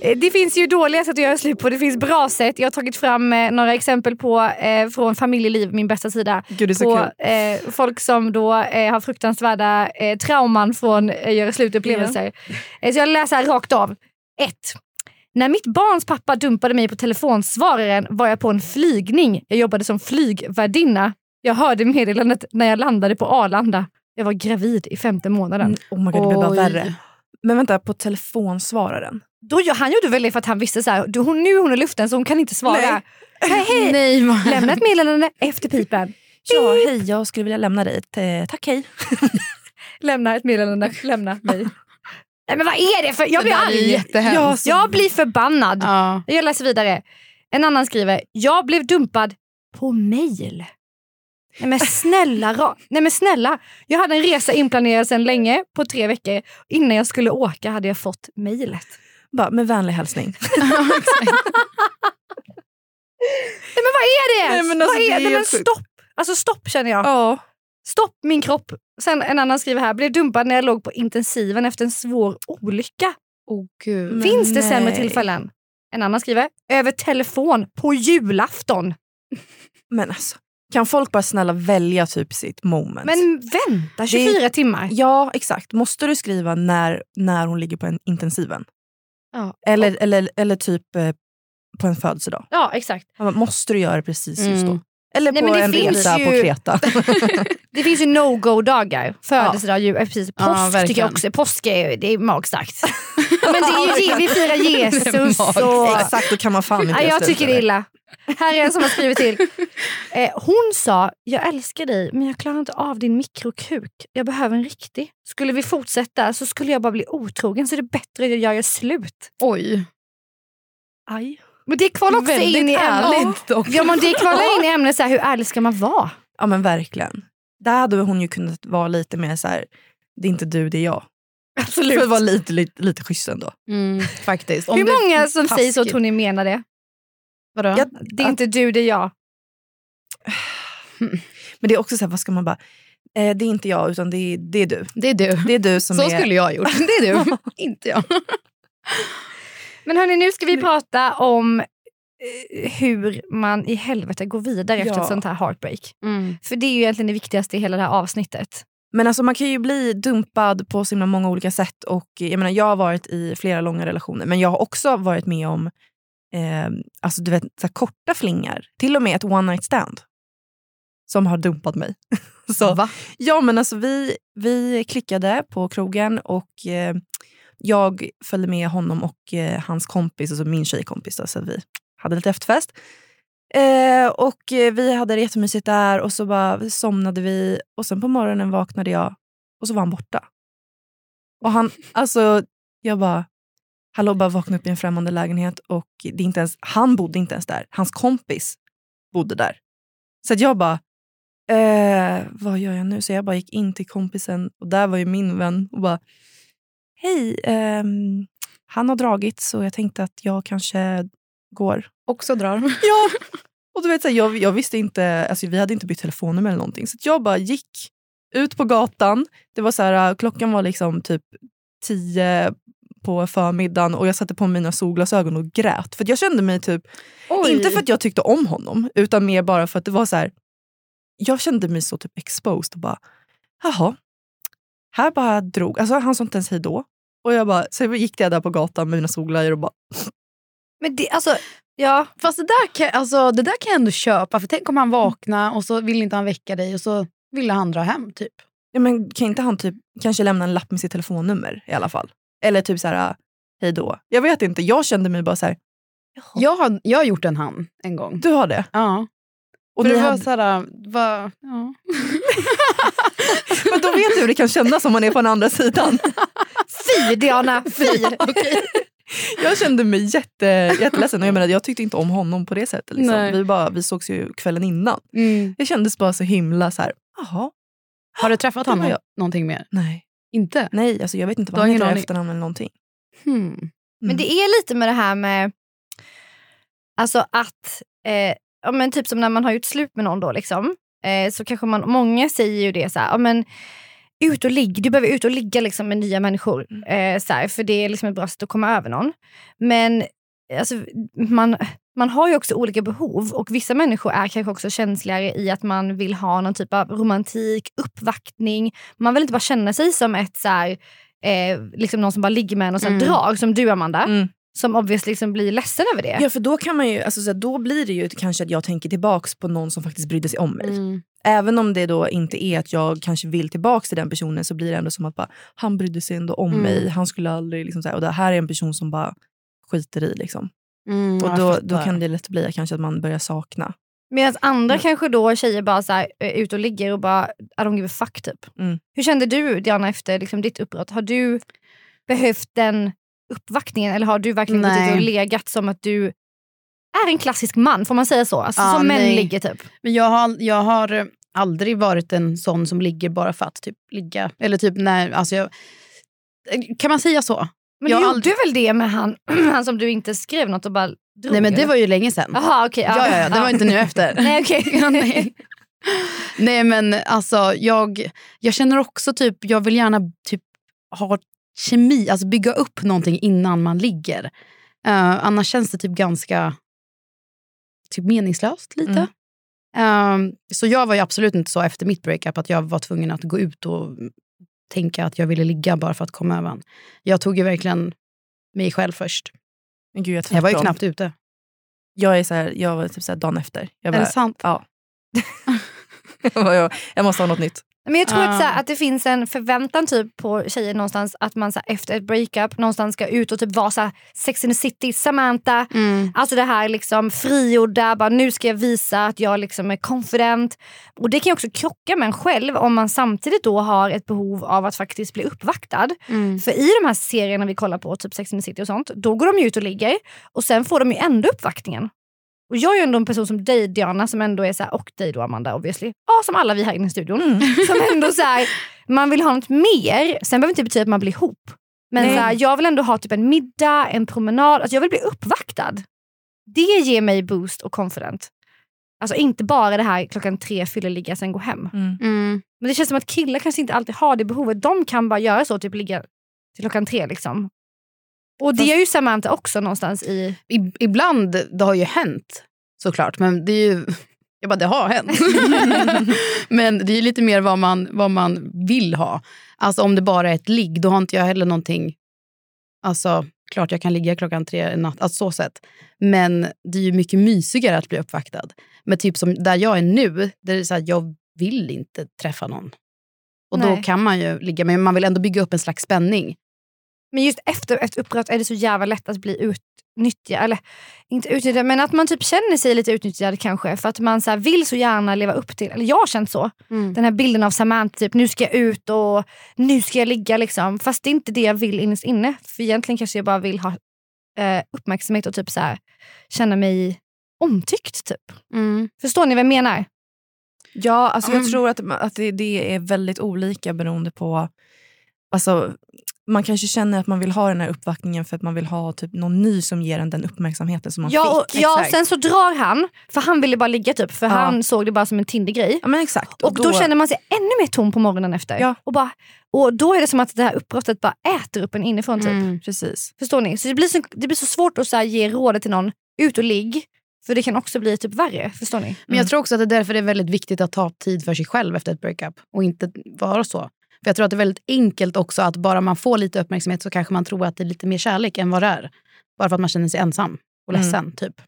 Eh, Det finns ju dåliga sätt att göra slut på, det finns bra sätt. Jag har tagit fram eh, några exempel på eh, från familjeliv, min bästa sida. Gud, på eh, folk som då eh, har fruktansvärda eh, trauman från eh, göra slutupplevelser. Eh, så jag läser här rakt av. 1. När mitt barns pappa dumpade mig på telefonsvararen var jag på en flygning. Jag jobbade som flygvärdinna. Jag hörde meddelandet när jag landade på Arlanda. Jag var gravid i femte månaden. Mm, Oh my God, det blir bara värre. Men vänta, på telefonsvararen? Då, han gjorde väl det för att han visste så här, du, hon, nu är hon i luften så hon kan inte svara. Nej. Hej, hej. Nej, man. Lämna ett meddelande efter pipen. Ja, hej, jag skulle vilja lämna dig ett eh, tack, hej. [laughs] Lämna ett meddelande, lämna [laughs] mig. Nej men vad är det för... Jag blir arg. jättehemskt. Jag blir förbannad. Ja. Jag läser vidare. En annan skriver, jag blev dumpad på mail. Nej men snälla, Nej men snälla. Jag hade en resa inplanerad sedan länge, på tre veckor. Innan jag skulle åka hade jag fått mejlet. Bara, med vänlig hälsning. [laughs] Nej men vad är det? Nej, men alltså, vad det är är Nej, men stopp. Alltså stopp känner jag. Ja. Stopp min kropp. Sen en annan skriver här, blev dumpad när jag låg på intensiven efter en svår olycka. Oh, Gud. Men Finns det sämre tillfällen? En annan skriver, över telefon på julafton. Men alltså, kan folk bara snälla välja typ sitt moment? Men vänta 24 timmar. Ja, exakt. Måste du skriva när, när hon ligger på en intensiven? Ja. Eller, eller, eller typ eh, på en födelsedag? Ja, exakt. Måste du göra det precis just då? Eller Nej, på en finns resa ju- på Kreta? [laughs] Det finns ju no-go-dagar. Födelsedag, jul, eh, precis. Ja, Påsk tycker jag också. Påsk är, det är magstarkt. Ja, [laughs] men det är ju, vi firar Jesus och... exakt, då kan man fan inte Ja, jag tycker det är illa. Här är en som har skrivit till. [laughs] Eh, hon sa, jag älskar dig men jag klarar inte av din mikrokuk. Jag behöver en riktig. Skulle vi fortsätta så skulle jag bara bli otrogen så är det bättre att jag gör slut. Oj. Aj. Men det kvalar också Väldigt in i ämnet. Ja, men det kvalar in i ämnet så här, hur ärlig ska man vara? Ja men verkligen. Där hade hon ju kunnat vara lite mer så här. det är inte du, det är jag. Absolut. För att vara lite, lite, lite schysst ändå. Mm, faktiskt. Om Hur många som säger så taskigt. tror ni menar det? Vadå? Ja, Det är inte du, det är jag. [sighs] Men det är också så här, vad ska man bara... Eh, det är inte jag, utan det är, det är du. Det är du. Det är du som Så är... skulle jag ha gjort. Det är du, [laughs] inte jag. [laughs] Men hörni, nu ska vi prata om eh, hur man i helvete går vidare efter Ja. ett sånt här heartbreak. Mm. För det är ju egentligen det viktigaste i hela det här avsnittet. Men alltså man kan ju bli dumpad på så himla många olika sätt. Och jag, menar, jag har varit i flera långa relationer, men jag har också varit med om eh, alltså, du vet, så korta flingar. Till och med ett one night stand. Som har dumpat mig. [laughs] så, Va? Ja, men alltså vi, vi klickade på krogen och eh, jag följde med honom och eh, hans kompis, alltså min tjejkompis. Då, så vi hade lite efterfest. Eh, och eh, vi hade det jättemysigt där och så bara somnade vi och sen på morgonen vaknade jag och så var han borta. Och han, alltså jag bara, hallå bara vakna upp i en främmande lägenhet och det är inte ens, han bodde inte ens där. Hans kompis bodde där. Så att jag bara, eh, vad gör jag nu? Så jag bara gick in till kompisen och där var ju min vän och bara, hej, ehm, han har dragit så jag tänkte att jag kanske går. Också drar. [laughs] Ja, och du vet, så här, jag, jag visste inte, alltså, vi hade inte bytt telefonnummer eller någonting. Så jag bara gick ut på gatan. Det var så här, klockan var liksom typ tio på förmiddagen och jag satte på mina solglasögon och grät. För jag kände mig typ, inte för att jag tyckte om honom, utan mer bara för att det var så här, jag kände mig så typ exposed och bara, jaha, här bara drog, alltså han sa inte ens hej då. Och jag bara, så gick jag där på gatan med mina solglajjor och bara... [laughs] Men det, alltså, ja. Fast det där, kan, alltså, det där kan jag ändå köpa. För tänk om han vaknar och så vill inte han väcka dig och så vill han dra hem. typ. Ja, men kan inte han typ kanske lämna en lapp med sitt telefonnummer i alla fall? Eller typ så här, hej då. Jag vet inte, jag kände mig bara så här, Jag har, jag har gjort en han en gång. du har det? Ja. Och För det var hade, så här, va, ja. [laughs] men då vet du hur det kan kännas om man är på den andra sidan. Fy Diana, fy! [laughs] Jag kände mig jätte, jätteledsen och jag, menar, jag tyckte inte om honom på det sättet. Liksom. Vi, bara, vi sågs ju kvällen innan. mm. Jag kändes bara så himla så här, jaha, Har du träffat honom jag. någonting mer? nej. Inte? Nej, alltså jag vet inte Du vad har han heter i aning? efternamn eller någonting. Hmm. Men det är lite med det här med alltså att, eh, ja, men typ som när man har gjort slut med någon då liksom, eh, så kanske man, många säger ju det så här, ja, men ut och ligg, du behöver ut och ligga liksom med nya människor. Eh, så här, för det är liksom ett bra sätt att komma över någon. Men alltså, man, man har ju också olika behov och vissa människor är kanske också känsligare i att man vill ha någon typ av romantik, uppvaktning. Man vill inte bara känna sig som ett så här, eh, liksom någon som bara ligger med en och sen Mm. drag som du Amanda. Mm. Som obviously liksom blir ledsen över det. Ja för då kan man ju, alltså, så här, då blir det ju kanske att jag tänker tillbaks på någon som faktiskt brydde sig om mig. Mm. Även om det då inte är att jag kanske vill tillbaks till den personen så blir det ändå som att bara, han brydde sig ändå om Mm. mig. Han skulle aldrig, liksom, så här, och det här är en person som bara skiter i. Liksom. Mm, och då, då kan det lätt bli kanske att man börjar sakna. Medan andra Mm. kanske då tjejer bara så här, är ute och ligger och bara I don't give a fuck typ. Mm. Hur kände du Diana efter liksom, ditt uppbrott? Har du behövt den uppvaktningen eller har du verkligen gått ut och legat som att du är en klassisk man? Får man säga så? Alltså, Ja, som män nej. ligger typ. Men jag har, jag har aldrig varit en sån som ligger bara för att typ ligga. Eller typ när, alltså jag, kan man säga så? Men Jag du gjorde väl det med han, [clears throat] han som du inte skrev något och bara drog? Nej men det var ju länge sedan. Jaha okej. Ja, ja, ja, det var inte nu efter. [laughs] Nej okej. Ja, nej. [laughs] nej men alltså jag, jag känner också typ, jag vill gärna typ ha kemi, alltså bygga upp någonting innan man ligger. Uh, annars känns det typ ganska typ meningslöst lite. Um, så jag var ju absolut inte så efter mitt breakup att jag var tvungen att gå ut och tänka att jag ville ligga bara för att komma över. Jag tog ju verkligen mig själv först. Men gud, jag, Jag var ju knappt ute. Jag, är så här, jag var typ så dagen efter. Jag, Är bara, det sant? Ja. [laughs] jag, bara, jag, jag måste ha något nytt. Men jag tror att, så här, att det finns en förväntan typ på tjejer någonstans att man så här, efter ett breakup någonstans ska ut och typ vara så här, Sex and the City, Samantha. Mm. Alltså det här liksom frigjorda, bara nu ska jag visa att jag liksom är confident. Och det kan ju också krocka med en själv om man samtidigt då har ett behov av att faktiskt bli uppvaktad. Mm. För i de här serierna vi kollar på, typ Sex and the City och sånt, då går de ju ut och ligger och sen får de ju ändå uppvaktningen. Och jag är ju ändå en person som dig Diana, som ändå är så här, och dig då Amanda obviously. Ja, som alla vi här inne i studion. [laughs] Som ändå så här, man vill ha något mer. Sen behöver det inte betyda att man blir ihop. Men Nej. så här, jag vill ändå ha typ en middag, en promenad. Alltså jag vill bli uppvaktad. Det ger mig boost och confident. Alltså inte bara det här klockan tre fylleligga sen gå hem. Mm. Men det känns som att killar kanske inte alltid har det behovet. De kan bara göra så, typ ligga till klockan tre. Liksom. Och det är ju Samantha också någonstans i... I, ibland, det har ju hänt såklart, men det är ju... [laughs] Jag bara, det har hänt. [laughs] men det är lite mer vad man, vad man vill ha. Alltså om det bara är ett ligg, då har inte jag heller någonting... Alltså, klart jag kan ligga klockan tre en natt, alltså så sett. Men det är ju mycket mysigare att bli uppvaktad. Men typ som där jag är nu, där är så här, jag vill inte träffa någon. Och då Nej. kan man ju ligga, men man vill ändå bygga upp en slags spänning. Men just efter ett uppbrott är det så jävla lätt att bli utnyttjad. Eller inte utnyttjad, men att man typ känner sig lite utnyttjad kanske. För att man så vill så gärna leva upp till, eller jag har känt så. Den här bilden av Samantha, typ nu ska jag ut och nu ska jag ligga. Liksom. Fast det är inte det jag vill innerst inne. För egentligen kanske jag bara vill ha eh, uppmärksamhet och typ så här, känna mig omtyckt. Typ. Mm. Förstår ni vad jag menar? Ja, alltså jag Mm. tror att, att det, det är väldigt olika beroende på... Alltså, man kanske känner att man vill ha den här uppvaktningen för att man vill ha typ någon ny som ger en den uppmärksamheten som man Ja, och, fick. ja Exakt. sen så drar han, för han ville bara ligga typ. För Ja. han såg det bara som en Tinder-grej. ja men exakt. Och då, känner man sig ännu mer tom på morgonen efter. Ja. Och, bara, och då är det som att det här uppbrottet bara äter upp en inifrån. Typ. Mm. Precis. Förstår ni? Så det blir så, det blir så svårt att så här, ge rådet till någon, ut och ligg. För det kan också bli typ värre. Förstår ni? Men jag tror också att det är därför det är väldigt viktigt att ta tid för sig själv efter ett breakup och inte vara så. För jag tror att det är väldigt enkelt också att bara man får lite uppmärksamhet så kanske man tror att det är lite mer kärlek än vad det är. Bara för att man känner sig ensam och Mm. ledsen. Typ.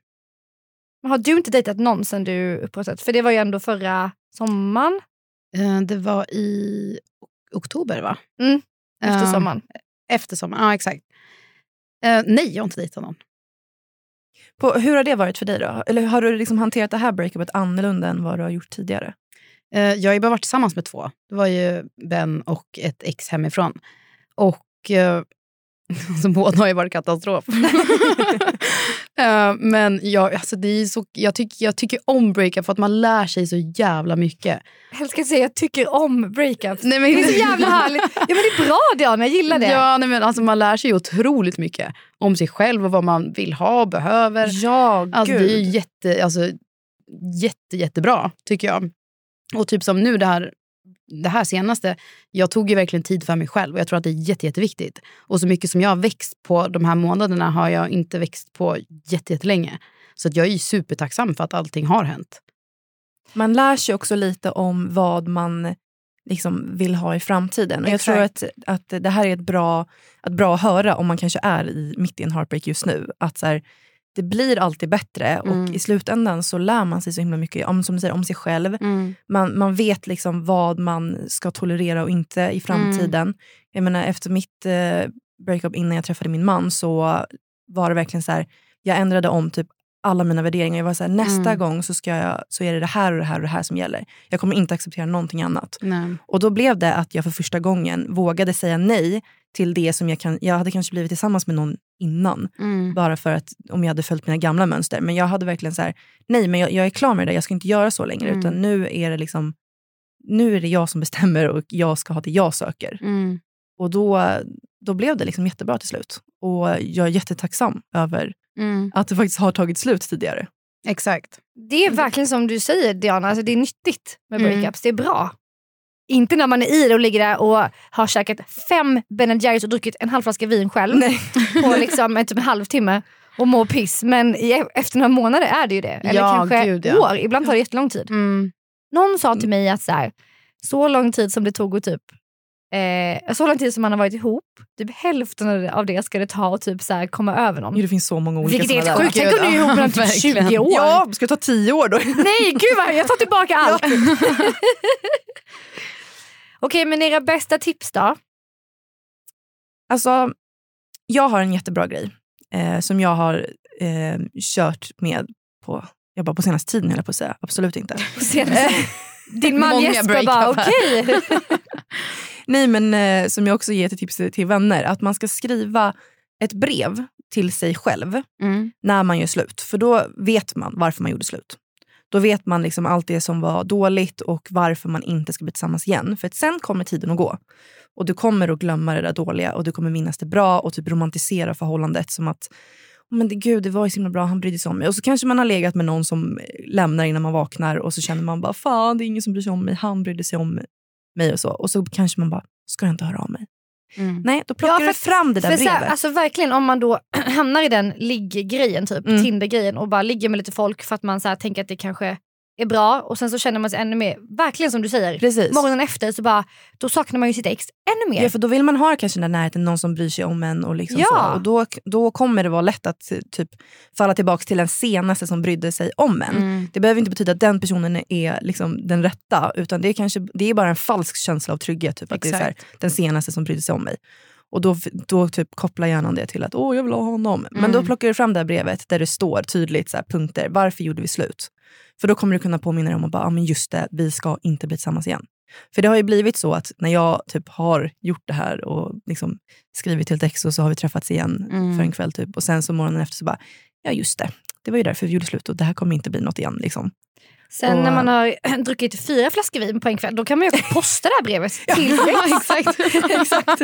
Har du inte dejtat någon sen du uppbrottet? För det var ju ändå förra sommaren. Eh, Det var i ok- oktober va? Mm, Efter Eh, sommaren. Efter sommaren, ja exakt. Eh, nej, jag har inte dejtat någon. På, hur har det varit för dig då? Eller har du liksom hanterat det här breakupet annorlunda än vad du har gjort tidigare? Eh, jag har ju bara varit tillsammans med två. Det var ju Ben och ett ex hemifrån. Och eh, [laughs] alltså, båda har ju varit katastrof. [laughs] Eh, men jag, alltså, det är så, jag, tycker, jag tycker om breakup för att man lär sig så jävla mycket. Jag att säga jag tycker om breakups. Nej, men- Det är så jävla härligt. Ja, men det är bra Diana, jag gillar det. Ja, nej, men alltså, man lär sig otroligt mycket om sig själv och vad man vill ha och behöver. Ja, Alltså, gud. det är jätte, alltså, jätte, jättebra, tycker jag. Och typ som nu det här, det här senaste, jag tog ju verkligen tid för mig själv och jag tror att det är jätte, jätteviktigt. Och så mycket som jag har växt på de här månaderna har jag inte växt på jätte, jättelänge. Så att jag är ju supertacksam för att allting har hänt. Man lär sig också lite om vad man liksom vill ha i framtiden. Och jag tror att, att det här är ett bra, att bra att höra om man kanske är i, mitt i en heartbreak just nu. Att så här, det blir alltid bättre och Mm. i slutändan så lär man sig så himla mycket om, som du säger, om sig själv. Mm. Man, man vet liksom vad man ska tolerera och inte i framtiden. Jag menar, efter mitt eh, breakup innan jag träffade min man så var det verkligen så här, jag ändrade om typ alla mina värderingar. Jag var så här, nästa Mm. gång så, ska jag, så är det det här och det här och det här som gäller. Jag kommer inte acceptera någonting annat. Nej. Och då blev det att jag för första gången vågade säga nej till det som jag kan... Jag hade kanske blivit tillsammans med någon innan. Mm. Bara för att om jag hade följt mina gamla mönster. Men jag hade verkligen så här, nej men jag, jag är klar med det där. Jag ska inte göra så längre. Mm. Utan nu är det liksom, nu är det jag som bestämmer och jag ska ha det jag söker. Mm. Och då, då blev det liksom jättebra till slut. Och jag är jättetacksam över Mm. att det faktiskt har tagit slut tidigare. Exakt. Det är verkligen som du säger Diana, alltså, det är nyttigt med Mm. breakups. Det är bra. Inte när man är i det och ligger där och har käkat fem Ben Jerrys och druckit en halv flaska vin själv Nej. på liksom en, typ en halvtimme och mår piss. Men i, efter några månader är det ju det. Eller Ja, kanske gud, ja. år. Ibland tar det jättelång tid. Mm. Någon sa till mig att så, här, så lång tid som det tog att typ Eh, så lång tid som man har varit ihop, typ hälften av det ska det ta att typ så här komma över någon. Jo, det finns så många olika Vilket är helt sjukt. Tänk om du är ihop [laughs] med typ 20 Verkligen. år. Ja, ska det ta tio år då? Nej, gud vad jag tar tillbaka allt. [laughs] [laughs] Okej, men era bästa tips då? Alltså, jag har en jättebra grej eh, som jag har eh, kört med på, jag bara på senaste tiden höll på att säga. Absolut inte. [laughs] Senaste- Din man Många Jesper bara, okej. [laughs] [laughs] Nej, men eh, som jag också ger till tips till vänner. Att man ska skriva ett brev till sig själv Mm. när man gör slut. För då vet man varför man gjorde slut. Då vet man liksom allt det som var dåligt och varför man inte ska bli tillsammans igen. För att sen kommer tiden att gå. Och du kommer att glömma det där dåliga och du kommer minnas det bra och typ romantisera förhållandet som att men det, gud, det var ju så himla bra, han brydde sig om mig. Och så kanske man har legat med någon som eh, lämnar innan man vaknar och så känner man bara fan det är ingen som bryr sig om mig, han brydde sig om mig och så. Och så kanske man bara, ska jag inte höra av mig? Mm. Nej, då plockar Ja, du för- fram det där brevet. här, alltså verkligen om man då [clears throat] hamnar i den ligggrejen, typ, Mm. Tinder-grejen och bara ligger med lite folk för att man så här, tänker att det kanske är bra och sen så känner man sig ännu mer, verkligen som du säger, Precis. morgonen efter så bara, då saknar man ju sitt ex ännu mer. Ja, för då vill man ha kanske den där närheten, någon som bryr sig om en. Och, liksom Ja. så. och då, då kommer det vara lätt att typ, falla tillbaka till den senaste som brydde sig om en. Mm. Det behöver inte betyda att den personen är liksom den rätta, utan det är, kanske, det är bara en falsk känsla av trygghet. Typ, att det är här, den senaste som brydde sig om mig. Och då, då typ kopplar hjärnan det till att åh, jag vill ha honom. Men då Mm. plockar du fram det här brevet där det står tydligt så här, punkter. Varför gjorde vi slut? För då kommer du kunna påminna dig om att bara, ah, men just det, vi ska inte bli tillsammans igen. För det har ju blivit så att när jag typ har gjort det här och liksom skrivit till ett ex och så har vi träffats igen Mm. för en kväll typ. Och sen så morgonen efter så bara, ja just det, det var ju därför vi gjorde slut och det här kommer inte bli något igen. Liksom. Sen Och- när man har [clears throat] druckit fyra flaskor vin på en kväll, då kan man ju också posta det här brevet [laughs] till Ja, [laughs] ex. exakt. [laughs] Exakt.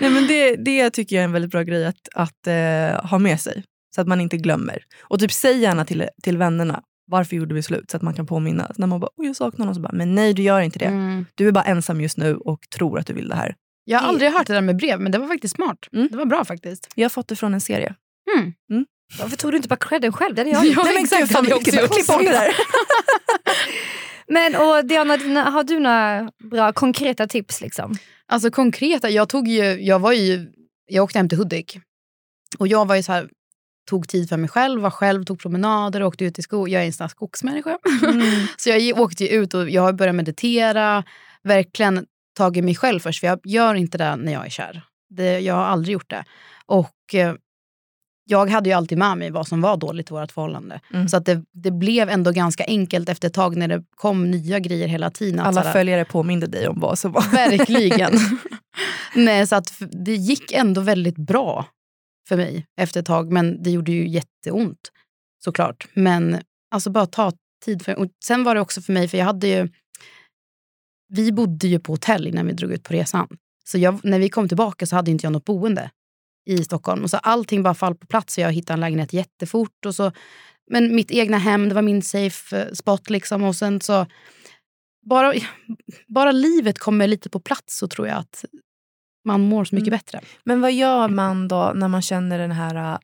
Nej, men det, det tycker jag är en väldigt bra grej att, att eh, ha med sig. Så att man inte glömmer. Och typ säg gärna till, till vännerna, varför gjorde vi slut? Så att man kan påminna. När man bara, jag saknar någon. Så bara, men nej du gör inte det. Mm. Du är bara ensam just nu och tror att du vill det här. Jag har aldrig hört det där med brev, men det var faktiskt smart. Mm. Det var bra faktiskt. Jag har fått det från en serie. Mm. Varför tog du inte bara credden själv? Det hade jag. [laughs] Ja, Nej, men exakt, gud, hade jag fan, också klipp- bort det där. [laughs] Men och Diana, har du några bra konkreta tips? Liksom? Alltså konkreta, jag tog ju, jag var ju, jag åkte hem till Hudik. Och jag var ju så här, tog tid för mig själv, var själv, tog promenader, åkte ut i skog. Jag är en sån här skogsmänniska. [laughs] så jag åkte ut och jag har börjat meditera. Verkligen tagit mig själv först, för jag gör inte det när jag är kär. Det, jag har aldrig gjort det. Och eh, jag hade ju alltid med mig vad som var dåligt i vårt förhållande. Mm. Så att det, det blev ändå ganska enkelt efter ett tag när det kom nya grejer hela tiden. Alla så här- följare påminde dig om vad som var. Verkligen. [laughs] Nej, så att det gick ändå väldigt bra för mig efter ett tag. Men det gjorde ju jätteont såklart. Men alltså bara ta tid. För, och sen var det också för mig, för jag hade ju... Vi bodde ju på hotell innan vi drog ut på resan. Så jag, när vi kom tillbaka så hade inte jag något boende i Stockholm. Och så allting bara fall på plats. Så jag hittade en lägenhet jättefort. Och så, men mitt egna hem, det var min safe eh, spot. Liksom. Och sen så... Bara, [laughs] bara livet kommer lite på plats så tror jag att man mår så mycket Mm. bättre. Men vad gör man då när man känner den här,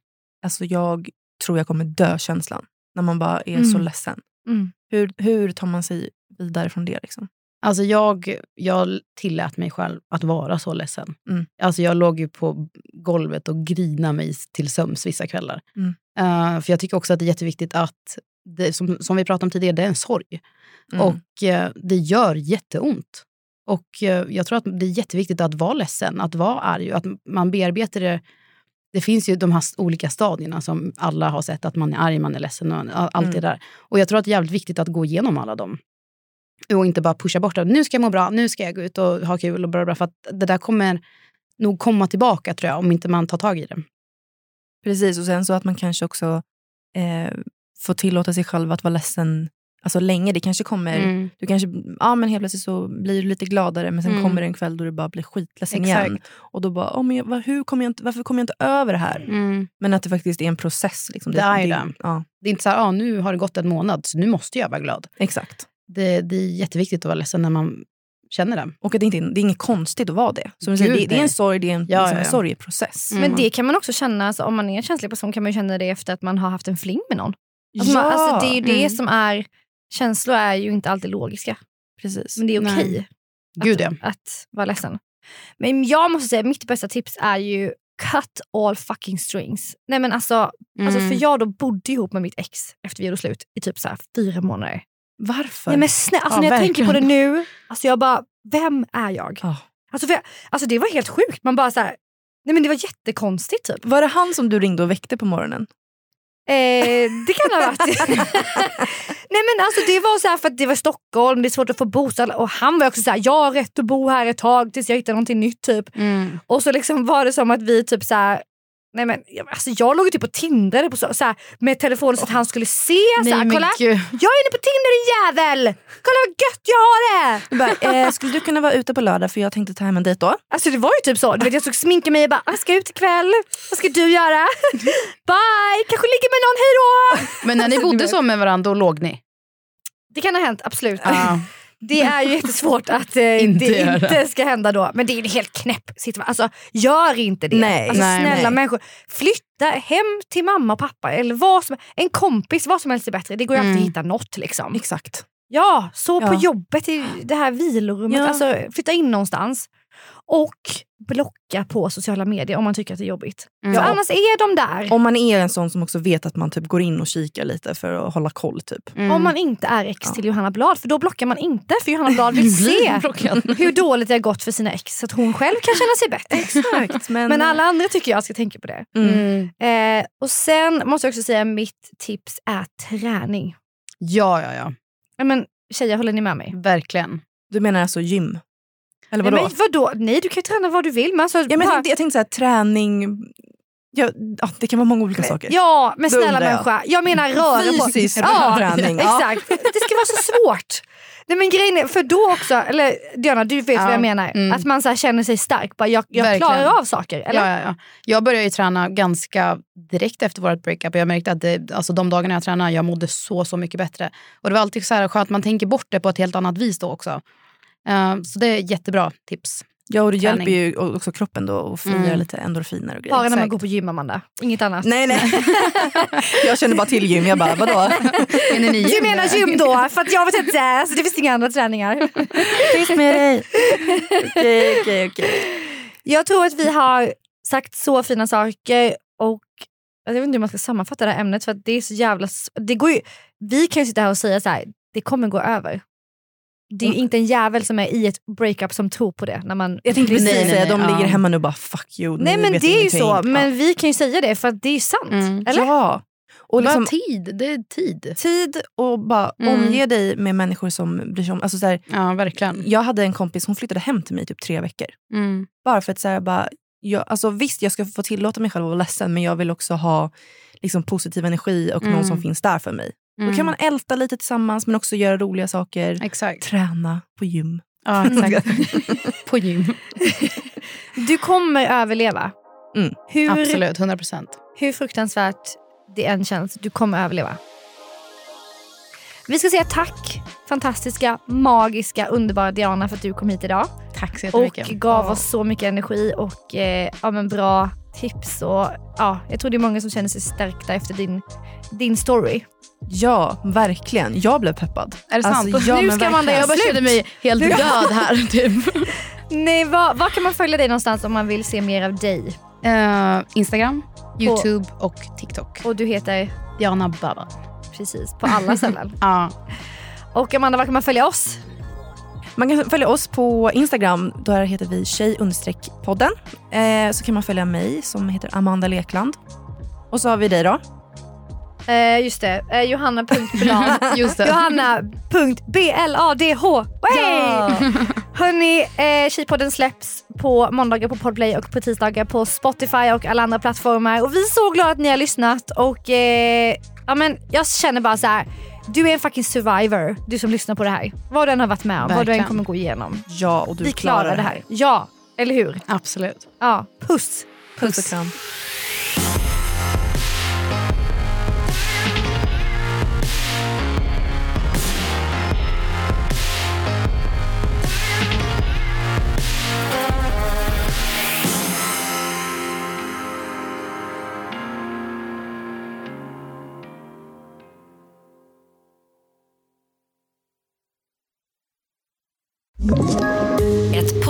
alltså jag tror jag kommer dö-känslan? När man bara är så Mm. ledsen. Mm. Hur, hur tar man sig vidare från det? Liksom? Alltså jag, jag tillät mig själv att vara så ledsen. Mm. Alltså jag låg ju på golvet och grinade mig till söms vissa kvällar. Mm. Eh, för jag tycker också att det är jätteviktigt att, det, som, som vi pratade om tidigare, det är en sorg. Mm. Och eh, det gör jätteont. Och eh, jag tror att det är jätteviktigt att vara ledsen, att vara arg. Att man bearbetar det. Det finns ju de här olika stadierna som alla har sett. Att man är arg, man är ledsen och allt Mm. det där. Och jag tror att det är jävligt viktigt att gå igenom alla dem. Och inte bara pusha bort det. Nu ska jag må bra, nu ska jag gå ut och ha kul. och bla bla, För att det där kommer nog komma tillbaka tror jag, om inte man tar tag i det. Precis, och sen så att man kanske också eh, får tillåta sig själv att vara ledsen alltså länge. Det kanske kommer, Mm. du kanske, ja men helt plötsligt så blir du lite gladare men sen Mm. kommer det en kväll då du bara blir skitledsen Exakt. igen. Och då bara, oh, men jag, hur kommer jag inte, varför kommer jag inte över det här? Mm. Men att det faktiskt är en process. Liksom. Det är ju det. Ja, Det är inte så här, ah, nu har det gått en månad, så nu måste jag vara glad. exakt. Det, det är jätteviktigt att vara ledsen när man känner det. Och att det, inte, är- det är inget konstigt att vara det. Som säger, det, det är en sorg, det är en, Ja, liksom ja, en ja. sorgeprocess. Mm. Men det kan man också känna, alltså, om man är en känslig person kan man ju känna det efter att man har haft en fling med någon. Alltså, man, alltså, det är ju det Mm. som är, känslor är ju inte alltid logiska. precis. Men det är okej Gud ja. att, att vara ledsen. Men jag måste säga, mitt bästa tips är ju cut all fucking strings. Nej men alltså, alltså Mm. för jag då bodde ihop med mitt ex efter vi gjorde slut i typ så här fyra månader. Varför? Nej men snä, alltså Ja, när jag verkligen. tänker på det nu, alltså jag bara, vem är jag? Ja. Alltså, jag, alltså det var helt sjukt. Man bara så här, nej men det var jättekonstigt typ. Var det han som du ringde och väckte på morgonen? Eh, det kan ha varit. [laughs] Nej men alltså det var så här för att det var Stockholm, det är svårt att få bostad och han var också så här, jag har rätt att bo här ett tag tills jag hittar någonting nytt typ. Mm. Och så liksom var det som att vi typ så här, Nej men, alltså jag låg typ på Tinder på så, så här, med telefonen så att han skulle se. Så här, Nej, kolla, jag är inne på Tinder din jävel! Kolla vad gött jag har det! Du bara, eh, skulle du kunna vara ute på lördag för jag tänkte ta hem en dejt då? Alltså det var ju typ så. Du vet, jag och sminkade mig och bara, jag ska ut ikväll. Vad ska du göra? [laughs] Bye! Kanske ligger med någon, hejdå! Men när ni bodde så med varandra, då låg ni? Det kan ha hänt, absolut. Ja. [laughs] Det är ju jättesvårt att eh, [laughs] Inte det göra. inte ska hända då. Men det är en helt knäpp situation. Alltså, gör inte det. Nej. alltså, Nej, snälla nej. människor. Flytta hem till mamma och pappa. Eller vad som, en kompis, vad som helst är bättre. Det går ju alltid Mm. att hitta något. Liksom. Exakt. Ja, så på Ja. jobbet i det här vilorummet. Ja. Alltså, flytta in någonstans. Och blocka på sociala medier om man tycker att det är jobbigt. Mm. För annars är de där. Om man är en sån som också vet att man typ går in och kikar lite för att hålla koll. typ. Mm. Om man inte är ex till Johanna Blad. För då blockar man inte. För Johanna Blad vill [laughs] se hur dåligt det har gått för sina ex. Så att hon själv kan känna sig bättre. Exakt. Men, Men alla andra tycker jag ska tänka på det. Mm. Eh, och sen måste jag också säga mitt tips är träning. Ja, ja, ja. Ja, men, tjejer, håller ni med mig? Verkligen. Du menar alltså gym? Eller Nej, vadå? men vadå? Nej, du kan ju träna vad du vill. Men alltså, ja, men jag, bara- tänkte, jag tänkte så här, träning... Ja, ja, det kan vara många olika saker. Ja, men snälla jag. människa. Jag menar röra på Fysisk ja, [laughs] träning. Ja. Exakt. Det ska vara så svårt. Nej, men grejen är, för då också, eller Diana du vet Ja, vad jag menar. mm. Att man så här känner sig stark. Bara, jag jag klarar av saker. Eller? Ja, ja, ja. Jag började ju träna ganska direkt efter vårt breakup. och Jag märkte att det, alltså de dagarna jag tränade jag mådde så, så mycket bättre. Och Det var alltid så här skönt att man tänker bort det på ett helt annat vis då också. Eh, så det är jättebra tips. Ja, och det Träning. hjälper ju också kroppen då att frigöra Mm. lite endorfiner och grejer. Bara när man går på gym Amanda. Inget annat. Nej, nej. [laughs] jag känner bara till gym. Jag bara, vadå? Är ni Du menar gym då? För att jag vet inte, [laughs] så det finns inga andra träningar. [laughs] Tyst med dig. Okej, okej, okej. Jag tror att vi har sagt så fina saker och jag vet inte hur man ska sammanfatta det här ämnet för att det är så jävla... Det går ju, vi kan ju sitta här och säga så här, det kommer gå över. Det är ju inte en jävel som är i ett breakup som tror på det. När man Jag tänkte precis nej, säga, nej, de ja. ligger hemma nu och bara fuck you. Nej men det är ju så, Ja. men vi kan ju säga det för att det är sant. Mm. Eller? Ja. Och Bara liksom, tid, det är tid. tid och bara Mm. omge dig med människor som bryr sig om... Alltså så här, Ja, verkligen. jag hade en kompis, hon flyttade hem till mig typ tre veckor. Mm. Bara för att så här, bara, jag, alltså visst jag ska få tillåta mig själv att vara ledsen men jag vill också ha liksom, positiv energi och Mm. någon som finns där för mig. Mm. Då kan man älta lite tillsammans men också göra roliga saker. Exakt. Träna på gym. Ja, exakt. [laughs] [laughs] På gym. [laughs] Du kommer överleva. Mm. Hur, Absolut, 100 procent. hur fruktansvärt det än känns, du kommer överleva. Vi ska säga tack, fantastiska, magiska, underbara Diana för att du kom hit idag. Tack så Och jättemycket. gav Ja. oss så mycket energi och eh, ja, men bra tips. Och, ja, jag tror det är många som känner sig stärkta efter din, din story. Ja, verkligen. Jag blev peppad. Är det sant? Alltså, ja, Nu ska Amanda verkligen. jag bara känner mig helt död här. [laughs] Typ. Nej, var, var kan man följa dig någonstans om man vill se mer av dig? Eh, Instagram, Youtube och TikTok. Och du heter Diana Baba. precis på alla [laughs] ställen. Ja. och Amanda, var kan man följa oss? Man kan följa oss på Instagram. Där heter vi tjej podden. Eh, så kan man följa mig som heter Amanda Lekland. Och så har vi dig då. Eh, just det, eh. [laughs] Just det. Johanna.bladh. Ja. [laughs] Hörni, eh, Tjejpodden släpps på måndagar på Podplay och på tisdagar på Spotify och alla andra plattformar. Och vi är så glada att ni har lyssnat. Och eh, ja, men Jag känner bara så här. Du är en fucking survivor, du som lyssnar på det här. Vad du än har varit med om, vad du än Verkligen. kommer gå igenom. Ja, och du vi klarar det här. Ja, eller hur? Absolut. Ja, puss. Puss och kram.